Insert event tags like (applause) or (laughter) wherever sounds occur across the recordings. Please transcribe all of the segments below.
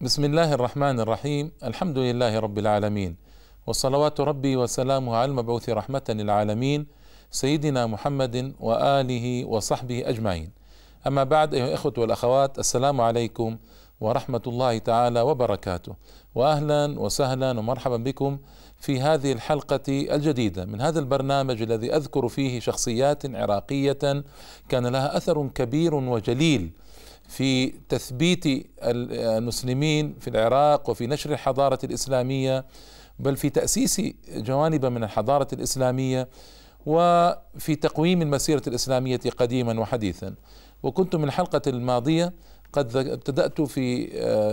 بسم الله الرحمن الرحيم الحمد لله رب العالمين وصلوات ربي وسلامه على المبعوث رحمة للعالمين سيدنا محمد وآله وصحبه أجمعين أما بعد أيها الإخوة والأخوات السلام عليكم ورحمة الله تعالى وبركاته وأهلا وسهلا ومرحبا بكم في هذه الحلقة الجديدة من هذا البرنامج الذي أذكر فيه شخصيات عراقية كان لها أثر كبير وجليل في تثبيت المسلمين في العراق وفي نشر الحضارة الإسلامية بل في تأسيس جوانب من الحضارة الإسلامية وفي تقويم المسيرة الإسلامية قديما وحديثا. وكنت من الحلقة الماضية قد ابتدأت في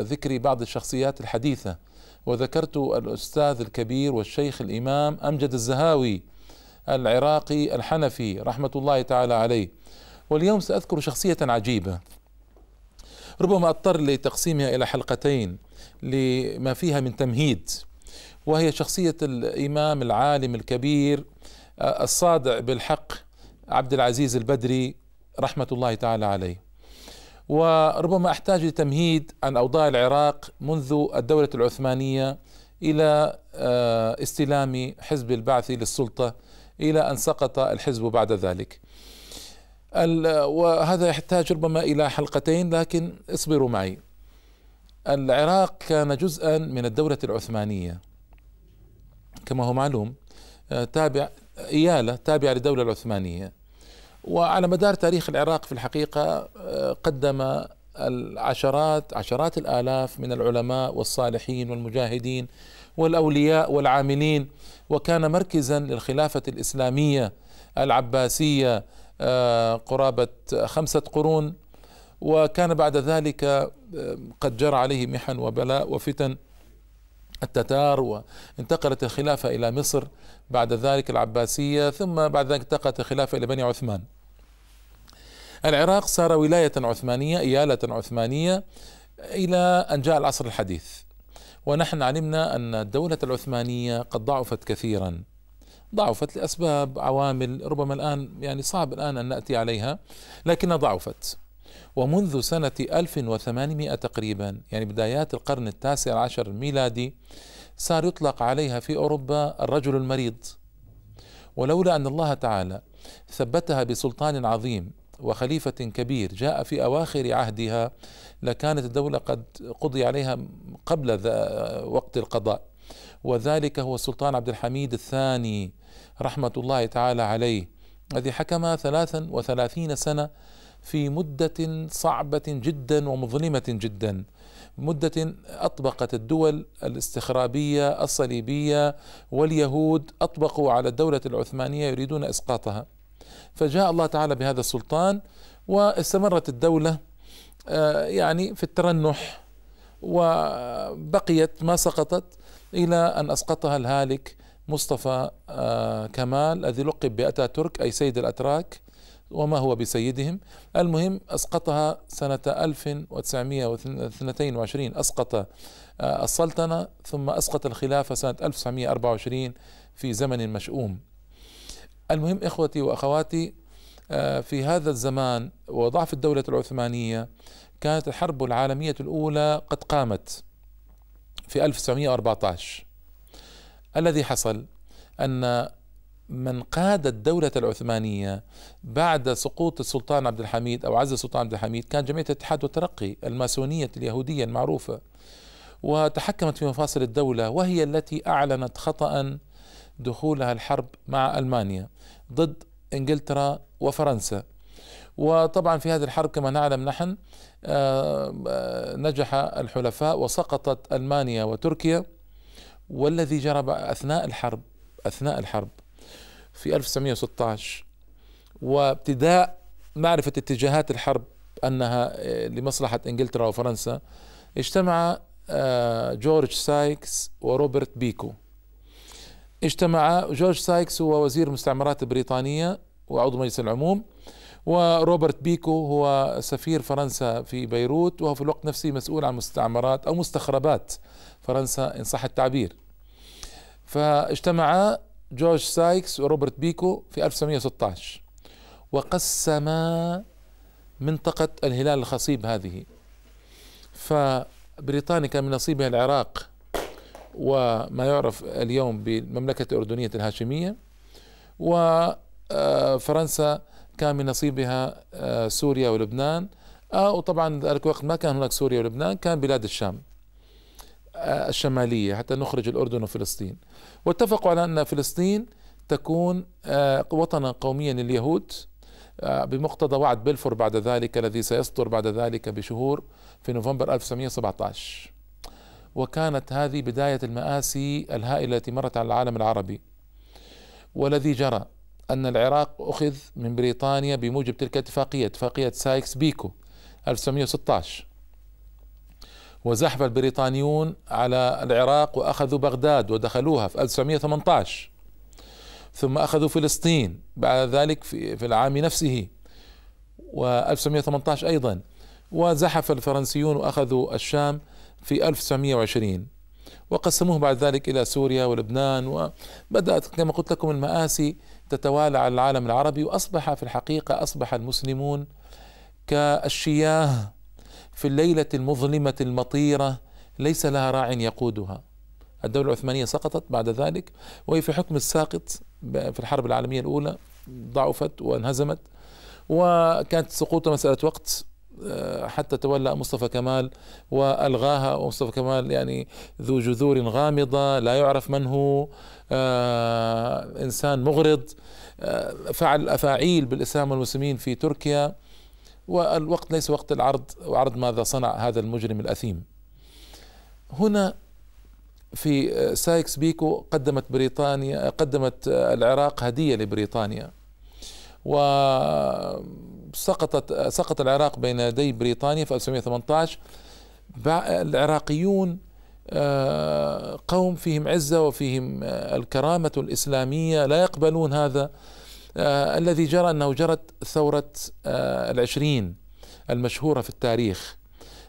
ذكر بعض الشخصيات الحديثة وذكرت الأستاذ الكبير والشيخ الإمام أمجد الزهاوي العراقي الحنفي رحمة الله تعالى عليه. واليوم سأذكر شخصية عجيبة. ربما أضطر لتقسيمها إلى حلقتين لما فيها من تمهيد وهي شخصية الإمام العالم الكبير الصادع بالحق عبد العزيز البدري رحمة الله تعالى عليه. وربما أحتاج لتمهيد عن أوضاع العراق منذ الدولة العثمانية إلى استلام حزب البعث للسلطة إلى أن سقط الحزب بعد ذلك. وهذا يحتاج ربما إلى حلقتين لكن اصبروا معي. العراق كان جزءا من الدولة العثمانية. كما هو معلوم تابع إيالة تابعة للدولة العثمانية. وعلى مدار تاريخ العراق في الحقيقة قدم العشرات عشرات الآلاف من العلماء والصالحين والمجاهدين والأولياء والعاملين. وكان مركزا للخلافة الإسلامية العباسية قرابة خمسة قرون وكان بعد ذلك قد جرى عليه محن وبلاء وفتن التتار وانتقلت الخلافة إلى مصر بعد ذلك العباسية ثم بعد ذلك انتقلت الخلافة إلى بني عثمان. العراق صار ولاية عثمانية إيالة عثمانية إلى أن جاء العصر الحديث. ونحن علمنا أن الدولة العثمانية قد ضعفت كثيرا. ضعفت لأسباب عوامل ربما الآن يعني صعب الآن أن نأتي عليها لكنها ضعفت. ومنذ سنة 1800 تقريبا يعني بدايات القرن التاسع عشر الميلادي صار يطلق عليها في أوروبا الرجل المريض. ولولا أن الله تعالى ثبتها بسلطان عظيم وخليفة كبير جاء في أواخر عهدها لكانت الدولة قد قضي عليها قبل وقت القضاء. وذلك هو السلطان عبد الحميد الثاني رحمة الله تعالى عليه الذي حكم ثلاثا وثلاثين سنة في مدة صعبة جدا ومظلمة جدا مدة أطبقت الدول الاستخرابية الصليبية واليهود أطبقوا على الدولة العثمانية يريدون إسقاطها. فجاء الله تعالى بهذا السلطان واستمرت الدولة يعني في الترنح وبقيت ما سقطت إلى أن أسقطها الهالك مصطفى كمال الذي لقب بأتاتورك أي سيد الأتراك وما هو بسيدهم. المهم أسقطها سنة 1922 أسقط السلطنة ثم أسقط الخلافة سنة 1924 في زمن مشؤوم. المهم إخوتي وأخواتي في هذا الزمان وضعف الدولة العثمانية كانت الحرب العالمية الأولى قد قامت. في 1914 الذي حصل أن من قاد الدولة العثمانية بعد سقوط السلطان عبد الحميد أو عز السلطان عبد الحميد كان جمعية الاتحاد والترقي الماسونية اليهودية المعروفة وتحكمت في مفاصل الدولة وهي التي أعلنت خطأ دخولها الحرب مع ألمانيا ضد إنجلترا وفرنسا. وطبعا في هذه الحرب كما نعلم نحن نجح الحلفاء وسقطت ألمانيا وتركيا والذي جرى أثناء الحرب أثناء الحرب في 1916 وابتداء معرفة اتجاهات الحرب أنها لمصلحة إنجلترا وفرنسا اجتمع جورج سايكس وروبرت بيكو. اجتمع جورج سايكس هو وزير المستعمرات البريطانية وعضو مجلس العموم. وروبرت بيكو هو سفير فرنسا في بيروت وهو في الوقت نفسه مسؤول عن مستعمرات أو مستخربات فرنسا إن صح التعبير. فاجتمعا جورج سايكس وروبرت بيكو في 1916 وقسما منطقة الهلال الخصيب هذه. بريطانيا كان من نصيبها العراق وما يعرف اليوم بالمملكة الأردنية الهاشمية وفرنسا كان من نصيبها سوريا ولبنان. وطبعا ذلك الوقت ما كان هناك سوريا ولبنان كان بلاد الشام الشمالية حتى نخرج الأردن وفلسطين. واتفقوا على أن فلسطين تكون وطنا قوميا لليهود بمقتضى وعد بلفور بعد ذلك الذي سيصدر بعد ذلك بشهور في نوفمبر 1917 وكانت هذه بداية المآسي الهائلة التي مرت على العالم العربي والذي جرى أن العراق أخذ من بريطانيا بموجب تلك الاتفاقية اتفاقية سايكس بيكو 1916 وزحف البريطانيون على العراق وأخذوا بغداد ودخلوها في 1918 ثم أخذوا فلسطين بعد ذلك في, العام نفسه. و 1918 أيضا. وزحف الفرنسيون وأخذوا الشام في 1920 وقسموه بعد ذلك إلى سوريا ولبنان. وبدأت كما قلت لكم المآسي تتوالى على العالم العربي وأصبح في الحقيقة أصبح المسلمون كالشياه في الليلة المظلمة المطيرة ليس لها راع يقودها. الدولة العثمانية سقطت بعد ذلك وهي في حكم الساقط في الحرب العالمية الأولى ضعفت وانهزمت وكانت سقوطها مسألة وقت حتى تولى مصطفى كمال وألغاها ومصطفى كمال يعني ذو جذور غامضة لا يعرف من هو آه، إنسان مغرض آه، فعل أفاعيل بالإسلام والمسلمين في تركيا والوقت ليس وقت العرض وعرض ماذا صنع هذا المجرم الأثيم. هنا في سايكس بيكو قدمت بريطانيا قدمت العراق هدية لبريطانيا وسقطت سقط العراق بين يدي بريطانيا في 1918 العراقيون آه، قوم فيهم عزة وفيهم آه، الكرامة الإسلامية لا يقبلون هذا آه، الذي جرى أنه جرت ثورة العشرين المشهورة في التاريخ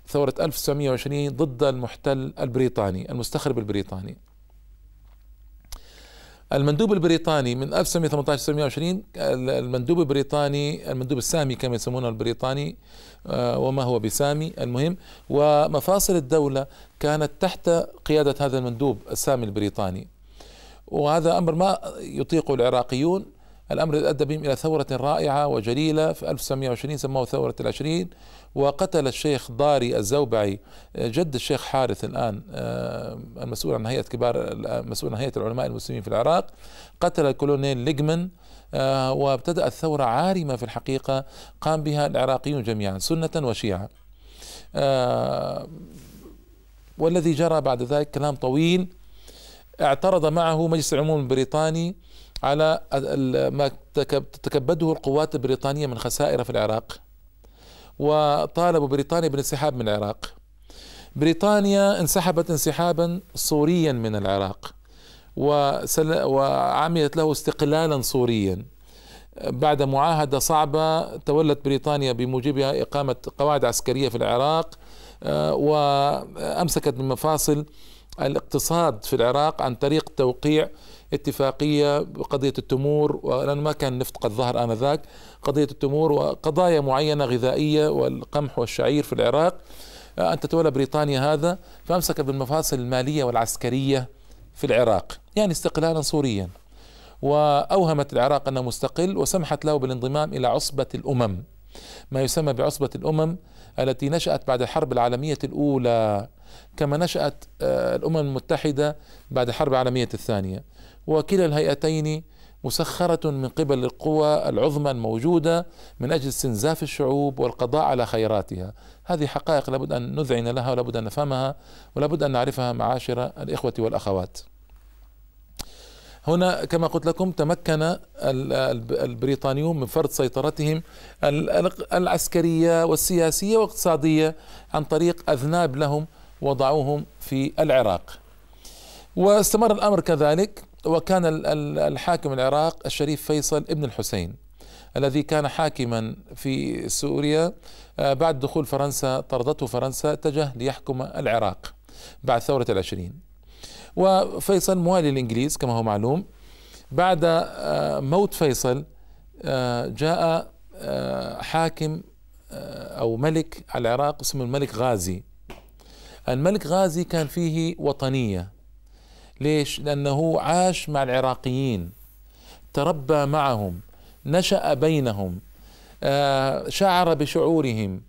ثورة 1920 ضد المحتل البريطاني المستخرب البريطاني. المندوب البريطاني من 1918 1920 المندوب البريطاني المندوب السامي كما يسمونه البريطاني آه، وما هو بسامي المهم ومفاصل الدولة كانت تحت قيادة هذا المندوب السامي البريطاني. وهذا أمر ما يطيقه العراقيون الأمر أدى بهم إلى ثورة رائعة وجليلة في 1920 سموه ثورة العشرين وقتل الشيخ ضاري الزوبعي جد الشيخ حارث الآن آه، المسؤول عن هيئة كبار المسؤول عن هيئة العلماء المسلمين في العراق قتل الكولونيل ليجمن آه، وابتدأت ثورة عارمة في الحقيقة قام بها العراقيون جميعا سنة وشيعة. آه، والذي جرى بعد ذلك كلام طويل اعترض معه مجلس العموم البريطاني على ما تكبده القوات البريطانية من خسائر في العراق وطالبوا بريطانيا بالانسحاب من العراق. بريطانيا انسحبت انسحابا صوريا من العراق وعملت له استقلالا صوريا بعد معاهدة صعبة تولت بريطانيا بموجبها إقامة قواعد عسكرية في العراق آه، وأمسكت من مفاصل الاقتصاد في العراق عن طريق توقيع اتفاقية بقضية التمور ولأنه ما كان النفط قد ظهر آنذاك. قضية التمور وقضايا معينة غذائية والقمح والشعير في العراق. أن تتولى بريطانيا هذا فأمسك بالمفاصل المالية والعسكرية في العراق يعني استقلالا صوريا وأوهمت العراق أنه مستقل وسمحت له بالانضمام إلى عصبة الأمم. ما يسمى بعصبة الأمم التي نشأت بعد الحرب العالمية الأولى كما نشأت آه، الأمم المتحدة بعد الحرب العالمية الثانية. وكلا الهيئتين مسخرة من قبل القوى العظمى الموجودة من أجل استنزاف الشعوب والقضاء على خيراتها. هذه حقائق لابد أن نذعن لها ولابد أن نفهمها ولابد أن نعرفها معاشر الإخوة والأخوات. هنا كما قلت لكم تمكن البريطانيون من فرض سيطرتهم العسكرية والسياسية والاقتصادية عن طريق أذناب لهم وضعوهم في العراق. واستمر الأمر كذلك. وكان الحاكم العراق الشريف فيصل ابن الحسين الذي كان حاكما في سوريا آه، بعد دخول فرنسا طردته فرنسا اتجه ليحكم العراق بعد ثورة العشرين. وفيصل موالي الإنجليز كما هو معلوم. بعد آه، موت فيصل آه، جاء حاكم أو ملك على العراق اسمه الملك غازي. الملك غازي كان فيه وطنية. ليش؟ لأنه عاش مع العراقيين تربى معهم نشأ بينهم آه، شعر بشعورهم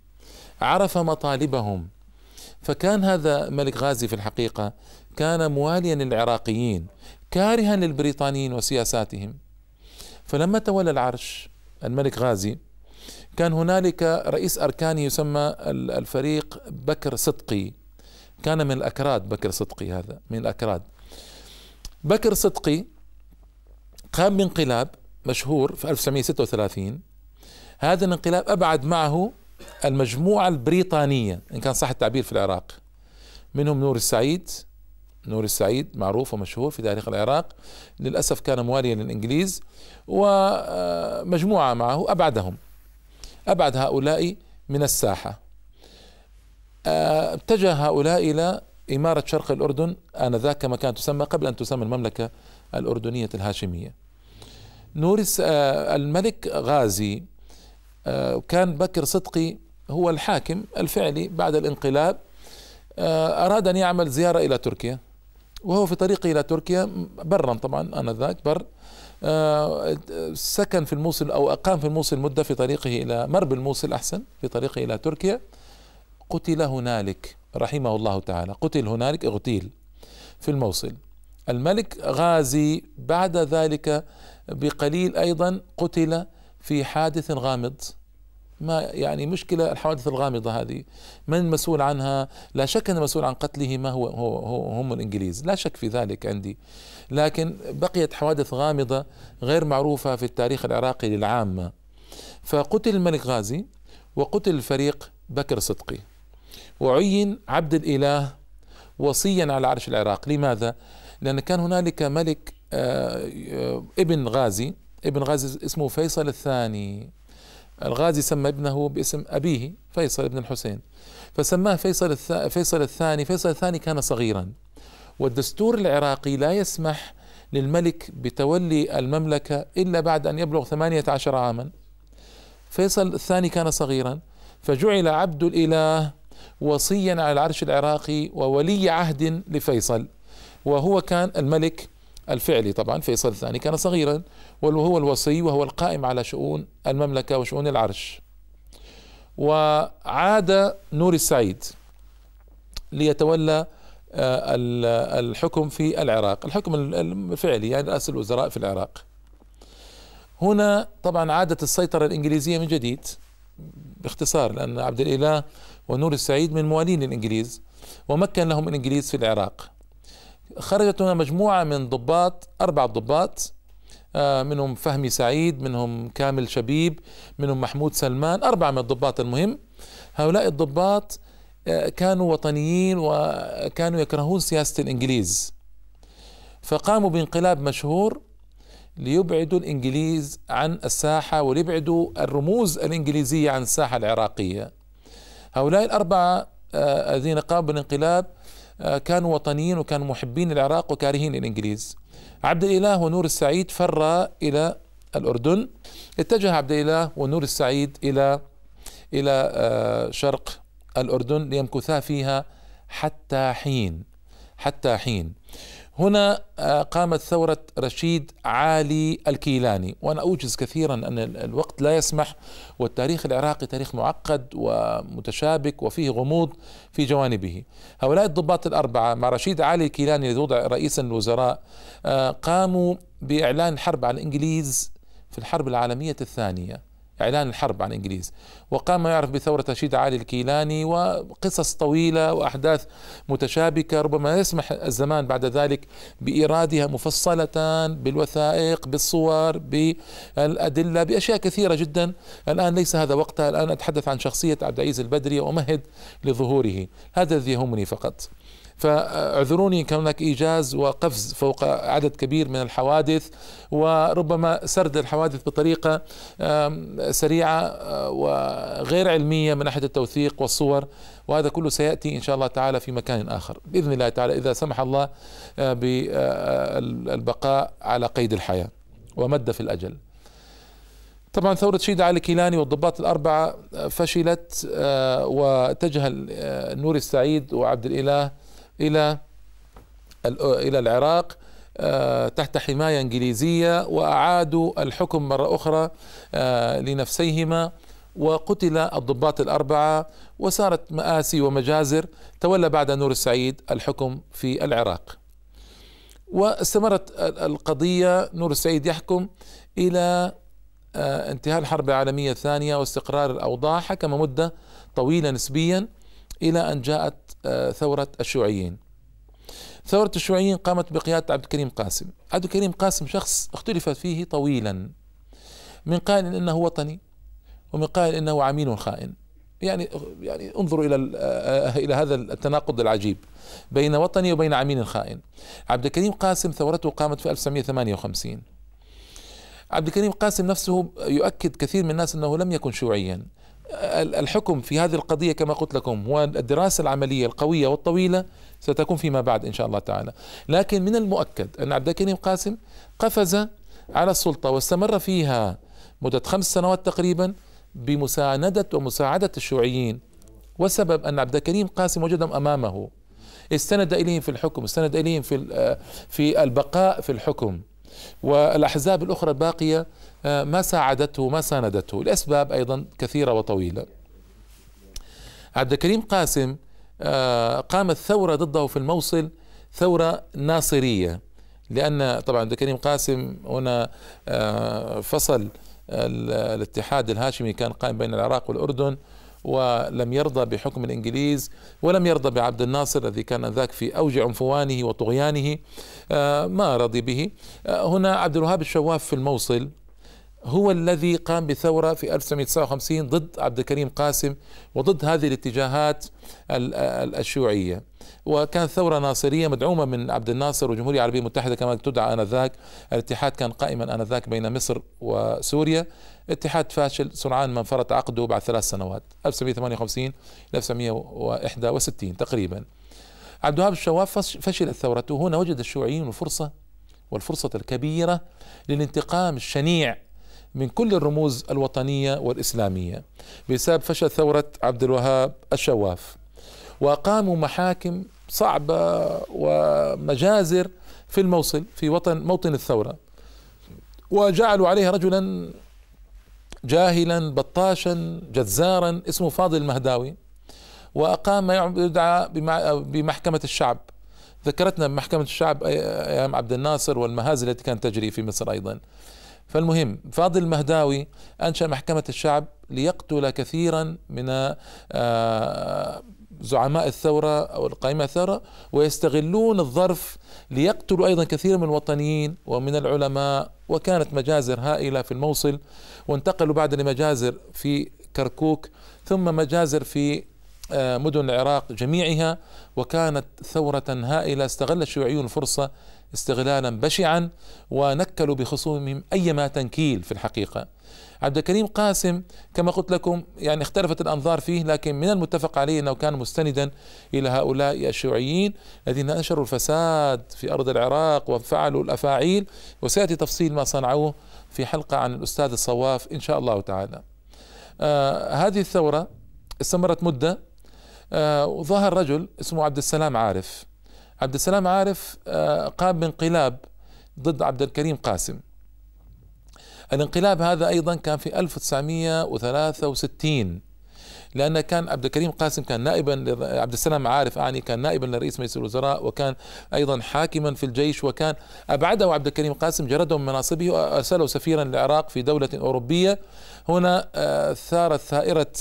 عرف مطالبهم. فكان هذا ملك غازي في الحقيقة كان مواليا للعراقيين كارها للبريطانيين وسياساتهم. فلما تولى العرش الملك غازي كان هنالك رئيس أركاني يسمى الفريق بكر صدقي. كان من الأكراد بكر صدقي هذا من الأكراد. بكر صدقي قام بانقلاب مشهور في 1936 هذا الانقلاب أبعد معه المجموعة البريطانية إن كان صح التعبير في العراق. منهم نور السعيد. نور السعيد معروف ومشهور في تاريخ العراق. للأسف كان مواليا للإنجليز ومجموعة معه أبعدهم. أبعد هؤلاء من الساحة. اتجه هؤلاء إلى إمارة شرق الأردن آنذاك كما كانت تسمى قبل أن تسمى المملكة الأردنية الهاشمية. نور الملك غازي كان بكر صدقي هو الحاكم الفعلي بعد الانقلاب أراد أن يعمل زيارة إلى تركيا وهو في طريقه إلى تركيا برا طبعا آنذاك بر سكن في الموصل أو أقام في الموصل مدة في طريقه إلى مرب الموصل أحسن في طريقه إلى تركيا. قتل هنالك. رحمه الله تعالى. قتل هنالك اغتيل في الموصل. الملك غازي بعد ذلك بقليل أيضا قتل في حادث غامض. ما يعني مشكلة الحوادث الغامضة هذه. من المسؤول عنها؟ لا شك أن المسؤول عن قتله ما هو, هو, هو هم الإنجليز. لا شك في ذلك عندي. لكن بقيت حوادث غامضة غير معروفة في التاريخ العراقي للعامة. فقتل الملك غازي وقتل الفريق بكر صدقي. وعين عبد الإله وصيا على عرش العراق. لماذا؟ لأن كان هنالك ملك آه، آه، ابن غازي ابن غازي اسمه فيصل الثاني. الغازي سمى ابنه باسم أبيه فيصل بن الحسين. فسماه فيصل فيصل الثاني. فيصل الثاني كان صغيرا. والدستور العراقي لا يسمح للملك بتولي المملكة إلا بعد أن يبلغ ثمانية عشر عاما. فيصل الثاني كان صغيرا. فجعل عبد الإله وصيا على العرش العراقي وولي عهد لفيصل وهو كان الملك الفعلي طبعا فيصل الثاني كان صغيرا وهو الوصي وهو القائم على شؤون المملكة وشؤون العرش. وعاد نور السعيد ليتولى آه، الحكم في العراق الحكم الفعلي يعني رئاسة الوزراء في العراق. هنا طبعا عادت السيطرة الإنجليزية من جديد باختصار لأن عبد الإله ونور السعيد من موالين الإنجليز ومكن لهم الإنجليز في العراق. خرجت هنا مجموعة من ضباط أربع ضباط آه، منهم فهمي سعيد منهم كامل شبيب منهم محمود سلمان أربعة من الضباط المهم. هؤلاء الضباط آه، كانوا وطنيين وكانوا يكرهون سياسة الإنجليز. فقاموا بانقلاب مشهور ليبعدوا الإنجليز عن الساحة وليبعدوا الرموز الإنجليزية عن الساحة العراقية. هؤلاء الأربعة آه، الذين قاموا بالانقلاب آه، كانوا وطنيين وكانوا محبين العراق وكارهين الإنجليز. عبد الإله ونور السعيد فرا إلى الأردن. اتجه عبد الإله ونور السعيد إلى إلى آه، شرق الأردن ليمكثا فيها حتى حين حتى حين. هنا آه، قامت ثورة رشيد عالي الكيلاني. وأنا أوجز كثيرا أن الوقت لا يسمح والتاريخ العراقي تاريخ معقد ومتشابك وفيه غموض في جوانبه. هؤلاء الضباط الأربعة مع رشيد عالي الكيلاني الذي وضع رئيسا للوزراء آه، قاموا بإعلان الحرب على الإنجليز في الحرب العالمية الثانية. إعلان الحرب عن الإنجليز وقام يعرف بثورة رشيد علي الكيلاني وقصص طويلة وأحداث متشابكة ربما يسمح الزمان بعد ذلك بإيرادها مفصلة بالوثائق بالصور بالأدلة بأشياء كثيرة جدا. الآن ليس هذا وقتها. الآن أتحدث عن شخصية عبد العزيز البدري وأمهد لظهوره. هذا الذي يهمني فقط. فاعذروني كان هناك إيجاز وقفز فوق عدد كبير من الحوادث وربما سرد الحوادث بطريقة سريعة آه، وغير علمية من ناحية التوثيق والصور وهذا كله سيأتي إن شاء الله تعالى في مكان آخر بإذن الله تعالى إذا سمح الله آه، بالبقاء على قيد الحياة ومد في الأجل. طبعا ثورة شيد علي كيلاني والضباط الأربعة فشلت واتجه نور السعيد وعبد الإله إلى إلى العراق تحت حماية إنجليزية وأعادوا الحكم مرة أخرى لنفسيهما وقتل الضباط الأربعة وصارت مآسي ومجازر تولى بعد نور السعيد الحكم في العراق. واستمرت القضية نور السعيد يحكم إلى آه، انتهاء الحرب العالمية الثانية واستقرار الأوضاع حكم مدة طويلة نسبيا إلى أن جاءت آه، ثورة الشيوعيين. ثورة الشيوعيين قامت بقيادة عبد الكريم قاسم. عبد الكريم قاسم شخص اختلف فيه طويلا. من قائل إنه وطني ومن قائل إنه عميل خائن. يعني يعني انظروا إلى آه، إلى هذا التناقض العجيب بين وطني وبين عميل خائن. عبد الكريم قاسم ثورته قامت في 1958 عبد الكريم قاسم نفسه يؤكد كثير من الناس إنه لم يكن شيوعيا. الحكم في هذه القضية كما قلت لكم والدراسه العملية القوية والطويلة ستكون فيما بعد إن شاء الله تعالى. لكن من المؤكد أن عبد الكريم قاسم قفز على السلطة واستمر فيها مدة خمس سنوات تقريبا بمساندة ومساعدة الشيوعيين والسبب أن عبد الكريم قاسم وجدهم أمامه. استند إليهم في الحكم استند إليهم في في البقاء في الحكم. والأحزاب الأخرى الباقية آه، ما ساعدته ما ساندته. لأسباب أيضا كثيرة وطويلة. عبد الكريم قاسم آه، قامت ثورة ضده في الموصل ثورة ناصرية لأن طبعا عبد الكريم قاسم هنا آه، فصل الاتحاد الهاشمي كان قائم بين العراق والأردن ولم يرضى بحكم الإنجليز ولم يرضى بعبد الناصر الذي كان ذاك في أوج عنفوانه وطغيانه آه، ما رضي به. آه، هنا عبد الوهاب الشواف في الموصل هو الذي قام بثورة في 1959 ضد عبد الكريم قاسم وضد هذه الاتجاهات الشيوعية. وكانت ثورة ناصرية مدعومة من عبد الناصر والجمهورية العربية المتحدة كما تدعى آنذاك. الاتحاد كان قائما آنذاك بين مصر وسوريا. اتحاد فاشل سرعان ما انفرط عقده بعد ثلاث سنوات 1958 ل 1961 تقريبا. عبد الوهاب الشواف فشلت ثورته هنا وجد الشيوعيون الفرصة والفرصة الكبيرة للانتقام الشنيع من كل الرموز الوطنية والإسلامية. بسبب فشل ثورة عبد الوهاب الشواف. وأقاموا محاكم صعبة ومجازر في الموصل في وطن موطن الثورة. وجعلوا عليه رجلا جاهلا بطاشا جزارا اسمه فاضل المهداوي وأقام يدعى بمحكمة الشعب. ذكرتنا بمحكمة الشعب أيام عبد الناصر والمهازل التي كانت تجري في مصر أيضا. فالمهم فاضل المهداوي أنشأ محكمة الشعب ليقتل كثيرا من آه، زعماء الثورة أو القائمة الثورة ويستغلون الظرف ليقتلوا أيضا كثير من الوطنيين ومن العلماء وكانت مجازر هائلة في الموصل وانتقلوا بعد لمجازر في كركوك ثم مجازر في آه، مدن العراق جميعها وكانت ثورة هائلة استغل الشيوعيون الفرصة استغلالا بشعا ونكلوا بخصومهم أيما تنكيل في الحقيقة. عبد الكريم قاسم كما قلت لكم يعني اختلفت الأنظار فيه لكن من المتفق عليه أنه كان مستندا إلى هؤلاء الشيوعيين الذين نشروا الفساد في أرض العراق وفعلوا الأفاعيل. وسيأتي تفصيل ما صنعوه في حلقة عن الأستاذ الصواف إن شاء الله تعالى. آه هذه الثورة استمرت مدة. آه وظهر رجل اسمه عبد السلام عارف. عبد السلام عارف آه قام بانقلاب ضد عبد الكريم قاسم. الانقلاب هذا أيضا كان في 1963 لأن كان عبد الكريم قاسم كان نائبا عبد السلام عارف أعني كان نائبا لرئيس مجلس الوزراء وكان أيضا حاكما في الجيش وكان أبعده عبد الكريم قاسم جرده من مناصبه وأرسله سفيرا للعراق في دولة أوروبية. هنا آه، ثارت ثائرة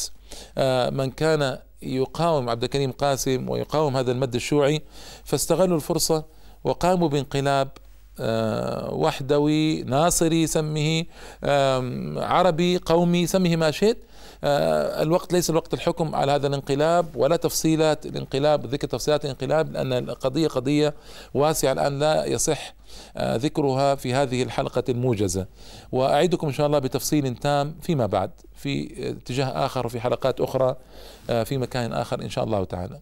آه، من كان يقاوم عبد الكريم قاسم ويقاوم هذا المد الشيوعي فاستغلوا الفرصة وقاموا بانقلاب آه، وحدوي ناصري سمه عربي قومي سمه ما شئت. الوقت ليس الوقت الحكم على هذا الانقلاب ولا تفصيلات الانقلاب ذكر تفصيلات الانقلاب لأن القضية قضية واسعة الآن لا يصح آه، ذكرها في هذه الحلقة الموجزة. وأعدكم إن شاء الله بتفصيل تام فيما بعد في اتجاه آخر وفي حلقات أخرى في مكان آخر إن شاء الله تعالى.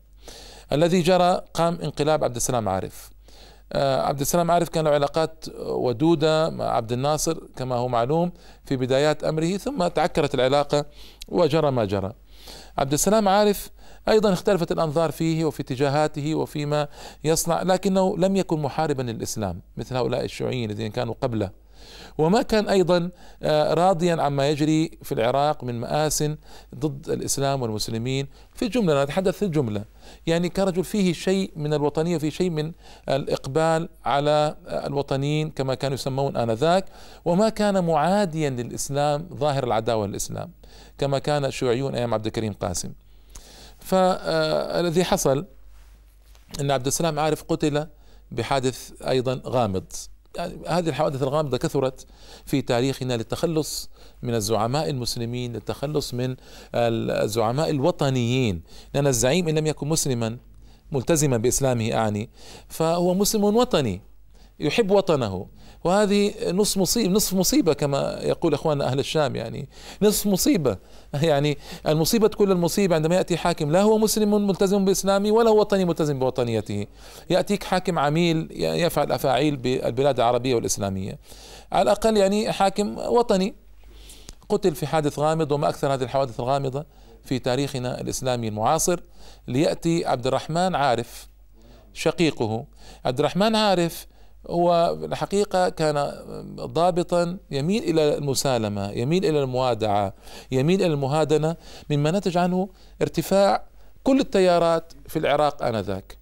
الذي جرى قام انقلاب عبد السلام عارف. آه، عبد السلام عارف كان له علاقات ودودة مع عبد الناصر كما هو معلوم في بدايات أمره ثم تعكرت العلاقة وجرى ما جرى. عبد السلام عارف أيضا اختلفت الأنظار فيه وفي اتجاهاته وفيما يصنع لكنه لم يكن محاربا للإسلام مثل هؤلاء الشيوعيين الذين كانوا قبله. وما كان أيضا آه، راضيا عما يجري في العراق من مآس ضد الإسلام والمسلمين في الجمله نتحدث في الجمله يعني كرجل فيه شيء من الوطنية وفيه شيء من الإقبال على الوطنيين كما كانوا يسمون آنذاك وما كان معاديا للإسلام ظاهر العداوة للإسلام كما كان الشيوعيون أيام عبد الكريم قاسم. فالذي حصل إن عبد السلام عارف قتل بحادث أيضا غامض. هذه الحوادث الغامضة كثرت في تاريخنا للتخلص من الزعماء المسلمين للتخلص من الزعماء الوطنيين. لأن الزعيم إن لم يكن مسلما ملتزما بإسلامه أعني فهو مسلم وطني يحب وطنه. وهذه نصف مصيبة نصف مصيبة كما يقول اخواننا أهل الشام يعني. نصف مصيبة. (laughs) يعني المصيبة كل المصيبة عندما يأتي حاكم لا هو مسلم ملتزم بإسلامه ولا هو وطني ملتزم بوطنيته. يأتيك حاكم عميل يفعل أفاعيل بالبلاد العربية والإسلامية. على الأقل يعني حاكم وطني. قتل في حادث غامض وما أكثر هذه الحوادث الغامضة في تاريخنا الإسلامي المعاصر. ليأتي عبد الرحمن عارف شقيقه. عبد الرحمن عارف هو الحقيقة كان ضابطا يميل إلى المسالمة يميل إلى الموادعة يميل إلى المهادنة مما نتج عنه ارتفاع كل التيارات في العراق آنذاك.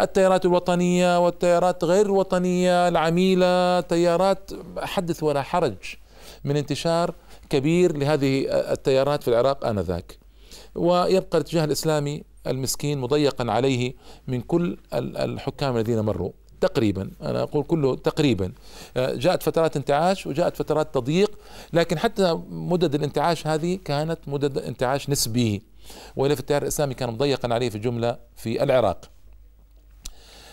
التيارات الوطنية والتيارات غير الوطنية العميلة تيارات حدث ولا حرج من انتشار كبير لهذه التيارات في العراق آنذاك. ويبقى الاتجاه الإسلامي المسكين مضيقا عليه من كل الحكام الذين مروا. تقريبا أنا أقول كله تقريبا. آه، جاءت فترات انتعاش وجاءت فترات تضييق لكن حتى مدد الانتعاش هذه كانت مدد انتعاش نسبي. والا في التيار الإسلامي كان مضيقا عليه في الجمله في العراق.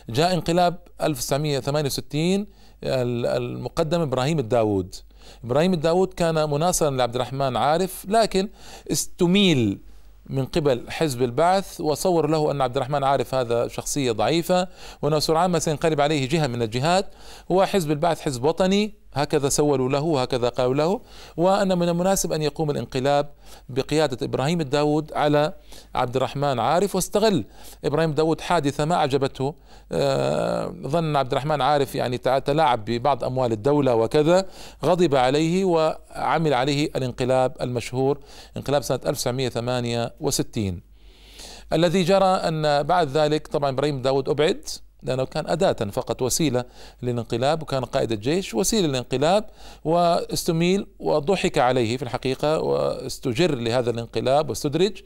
جاء انقلاب 1968 المقدم إبراهيم الداود إبراهيم الداود كان مناصرا لعبد الرحمن عارف لكن استميل من قبل حزب البعث وصور له أن عبد الرحمن عارف هذا شخصية ضعيفة وانه سرعان ما سينقلب عليه جهة من الجهات. هو حزب البعث حزب وطني. هكذا سولوا له هكذا قالوا له. وأن من المناسب أن يقوم الانقلاب بقيادة إبراهيم الداود على عبد الرحمن عارف واستغل. إبراهيم الداود حادثة ما أعجبته. آه، ظن عبد الرحمن عارف يعني تلاعب ببعض أموال الدولة وكذا. غضب عليه وعمل عليه الانقلاب المشهور انقلاب سنة 1968 الذي جرى أن بعد ذلك طبعا إبراهيم داود أبعد. لأنه كان أداة فقط وسيلة للانقلاب وكان قائد الجيش وسيلة للانقلاب واستميل وضحك عليه في الحقيقة واستجر لهذا الانقلاب واستدرج.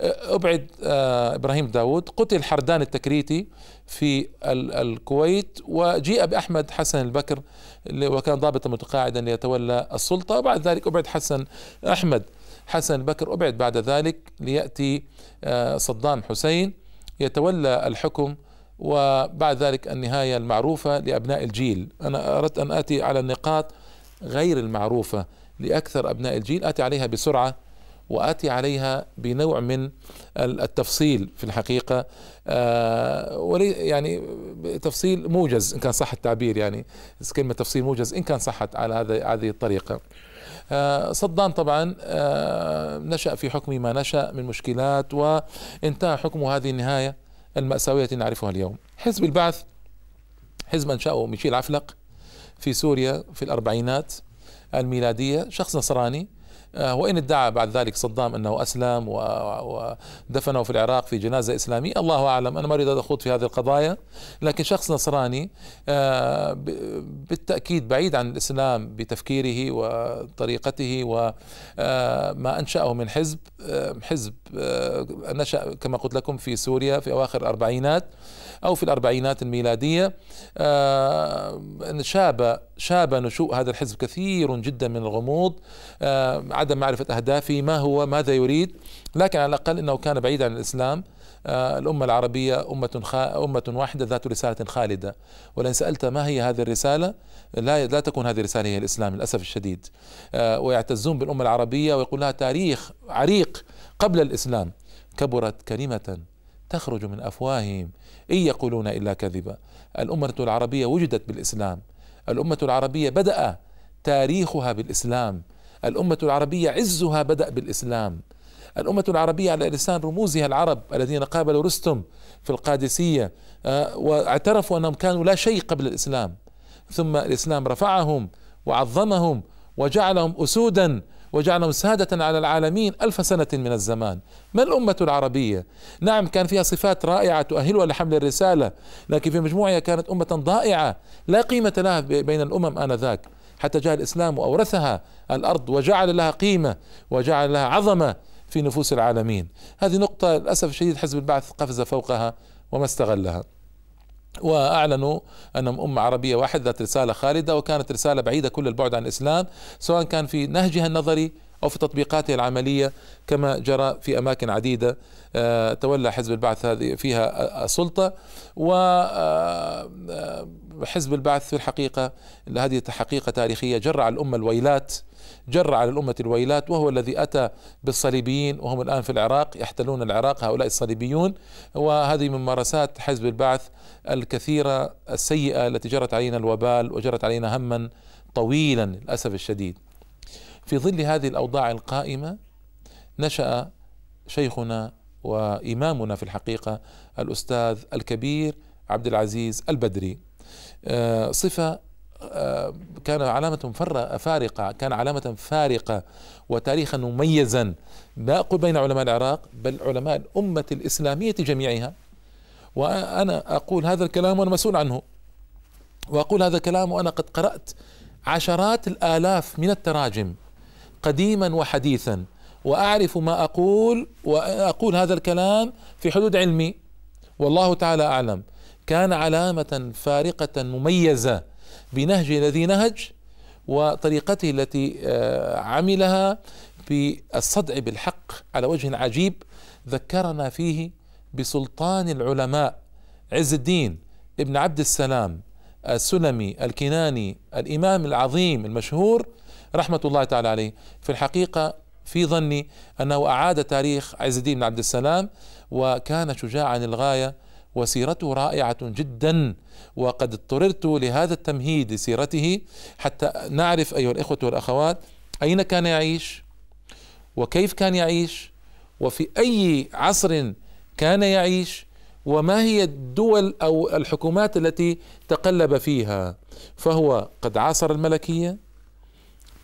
أبعد آه، إبراهيم داود قتل حردان التكريتي في الكويت وجيء بأحمد حسن البكر وكان ضابطا متقاعدا ليتولى السلطة. وبعد ذلك أبعد حسن أحمد حسن البكر أبعد بعد ذلك ليأتي آه، صدام حسين يتولى الحكم وبعد ذلك النهاية المعروفة لأبناء الجيل. أنا أردت أن آتي على النقاط غير المعروفة لأكثر أبناء الجيل. آتي عليها بسرعة وآتي عليها بنوع من التفصيل في الحقيقة. آه ولي يعني تفصيل موجز إن كان صح التعبير يعني. كلمة تفصيل موجز إن كان صحت على هذه الطريقة. آه صدام طبعا آه نشأ في حكمه ما نشأ من مشكلات وانتهى حكمه هذه النهاية. المأساوية التي نعرفها اليوم. حزب البعث حزب أنشأه ميشيل عفلق في سوريا في الأربعينات الميلادية شخص نصراني وإن ادعى بعد ذلك صدام أنه أسلم ودفنه في العراق في جنازة إسلامية. الله أعلم أنا ما أريد أخوض في هذه القضايا لكن شخص نصراني آه، بالتأكيد بعيد عن الإسلام بتفكيره وطريقته وما آه، أنشأه من حزب حزب نشأ كما قلت لكم في سوريا في أواخر الأربعينات. أو في الأربعينات الميلادية. شاب شاب نشوء هذا الحزب كثير جدا من الغموض. عدم معرفة أهدافه ما هو ماذا يريد. لكن على الأقل أنه كان بعيد عن الإسلام. آه، الأمة العربية أمة خا... أمة واحدة ذات رسالة خالدة. ولئن سألت ما هي هذه الرسالة لا لا تكون هذه الرسالة هي الإسلام للأسف الشديد. آه، ويعتزون بالأمة العربية ويقول لها تاريخ عريق قبل الإسلام. كبرت كلمة تخرج من أفواههم. إن يقولون إلا كذبا. الأمة العربية وجدت بالإسلام. الأمة العربية بدأ تاريخها بالإسلام. الأمة العربية عزها بدأ بالإسلام. الأمة العربية على لسان رموزها العرب الذين قابلوا رستم في القادسية آه، واعترفوا أنهم كانوا لا شيء قبل الإسلام. ثم الإسلام رفعهم وعظمهم وجعلهم أسودا وجعلهم سادة على العالمين ألف سنة من الزمان. ما الأمة العربية؟ نعم كان فيها صفات رائعة تؤهلها لحمل الرسالة لكن في مجموعها كانت أمة ضائعة لا قيمة لها بين الأمم آنذاك. حتى جاء الإسلام وأورثها الأرض وجعل لها قيمة وجعل لها عظمة في نفوس العالمين. هذه نقطة للأسف الشديد حزب البعث قفز فوقها وما استغلها. وأعلنوا انهم امه عربية واحدة ذات رسالة خالدة وكانت رسالة بعيدة كل البعد عن الإسلام سواء كان في نهجها النظري أو في تطبيقاتها العملية كما جرى في أماكن عديدة آه، تولى حزب البعث هذه فيها السلطة وحزب البعث في الحقيقة هذه حقيقة تاريخية جرع الأمة الويلات جر على الأمة الويلات وهو الذي أتى بالصليبيين وهم الآن في العراق يحتلون العراق هؤلاء الصليبيون. وهذه من ممارسات حزب البعث الكثيرة السيئة التي جرت علينا الوبال وجرت علينا هما طويلا للأسف الشديد. في ظل هذه الأوضاع القائمة نشأ شيخنا وإمامنا في الحقيقة الأستاذ الكبير عبد العزيز البدري. آه، صفة كان علامة فارقة كان علامة فارقة وتاريخا مميزا. لا أقول بين علماء العراق بل علماء الأمة الإسلامية جميعها. وأنا أقول هذا الكلام وأنا مسؤول عنه. وأقول هذا الكلام وأنا قد قرأت عشرات الآلاف من التراجم قديما وحديثا. وأعرف ما أقول وأقول هذا الكلام في حدود علمي. والله تعالى أعلم. كان علامة فارقة مميزة بنهجه الذي نهج وطريقته التي آه، عملها بالصدع بالحق على وجه عجيب ذكرنا فيه بسلطان العلماء عز الدين ابن عبد السلام السلمي الكناني الإمام العظيم المشهور رحمة الله تعالى عليه. في الحقيقة في ظني أنه أعاد تاريخ عز الدين بن عبد السلام وكان شجاعا للغاية وسيرته رائعة جدا وقد اضطررت لهذا التمهيد لسيرته حتى نعرف أيها الإخوة والأخوات أين كان يعيش وكيف كان يعيش وفي أي عصر كان يعيش وما هي الدول أو الحكومات التي تقلب فيها. فهو قد عاصر الملكية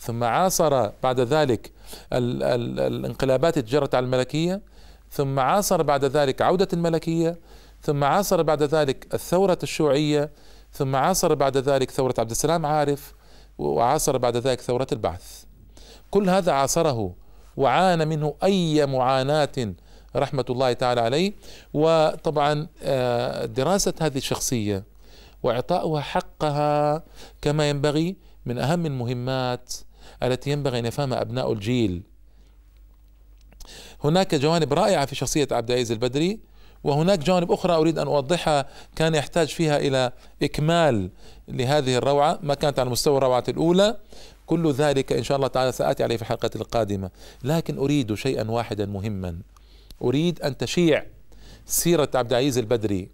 ثم عاصر بعد ذلك ال ال الانقلابات التي جرت على الملكية ثم عاصر بعد ذلك عودة الملكية ثم عاصر بعد ذلك الثورة الشيوعية ثم عاصر بعد ذلك ثورة عبد السلام عارف وعاصر بعد ذلك ثورة البعث. كل هذا عاصره وعانى منه أي معاناة رحمة الله تعالى عليه. وطبعا آه، دراسة هذه الشخصية وإعطاؤها حقها كما ينبغي من أهم المهمات التي ينبغي أن يفهمها أبناء الجيل. هناك جوانب رائعة في شخصية عبد العزيز البدري. وهناك جوانب أخرى أريد أن أوضحها كان يحتاج فيها إلى إكمال لهذه الروعة ما كانت على مستوى الروعة الأولى. كل ذلك إن شاء الله تعالى سآتي عليه في الحلقة القادمة. لكن أريد شيئا واحدا مهما. أريد أن تشيع سيرة عبد العزيز البدري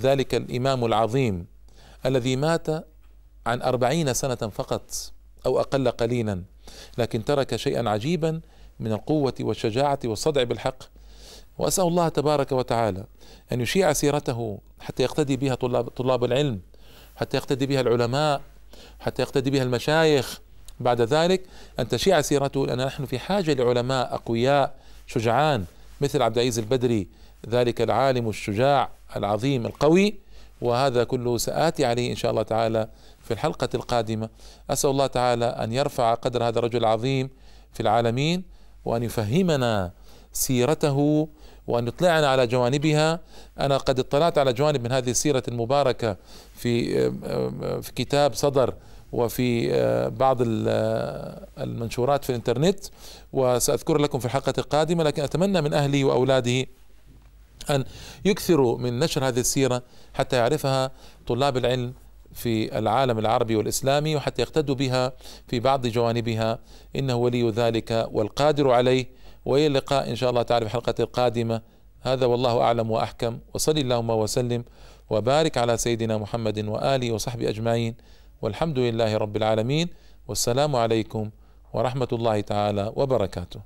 ذلك الإمام العظيم الذي مات عن أربعين سنة فقط أو أقل قليلا لكن ترك شيئا عجيبا من القوة والشجاعة والصدع بالحق وأسأل الله تبارك وتعالى أن يشيع سيرته حتى يقتدي بها طلاب طلاب العلم حتى يقتدي بها العلماء حتى يقتدي بها المشايخ. بعد ذلك أن تشيع سيرته لأن نحن في حاجة لعلماء أقوياء شجعان مثل عبد العزيز البدري ذلك العالم الشجاع العظيم القوي. وهذا كله سآتي عليه إن شاء الله تعالى في الحلقة القادمة. أسأل الله تعالى أن يرفع قدر هذا الرجل العظيم في العالمين وأن يفهمنا سيرته وأن يطلعنا على جوانبها. أنا قد اطلعت على جوانب من هذه السيرة المباركة في في كتاب صدر وفي بعض المنشورات في الإنترنت وسأذكر لكم في الحلقة القادمة لكن أتمنى من أهلي وأولاده أن يكثروا من نشر هذه السيرة حتى يعرفها طلاب العلم في العالم العربي والإسلامي وحتى يقتدوا بها في بعض جوانبها. إنه ولي ذلك والقادر عليه. وإلى اللقاء إن شاء الله تعالى في الحلقة القادمة. هذا والله أعلم وأحكم. وصل اللهم وسلم وبارك على سيدنا محمد وآله وصحبه أجمعين. والحمد لله رب العالمين. والسلام عليكم ورحمة الله تعالى وبركاته.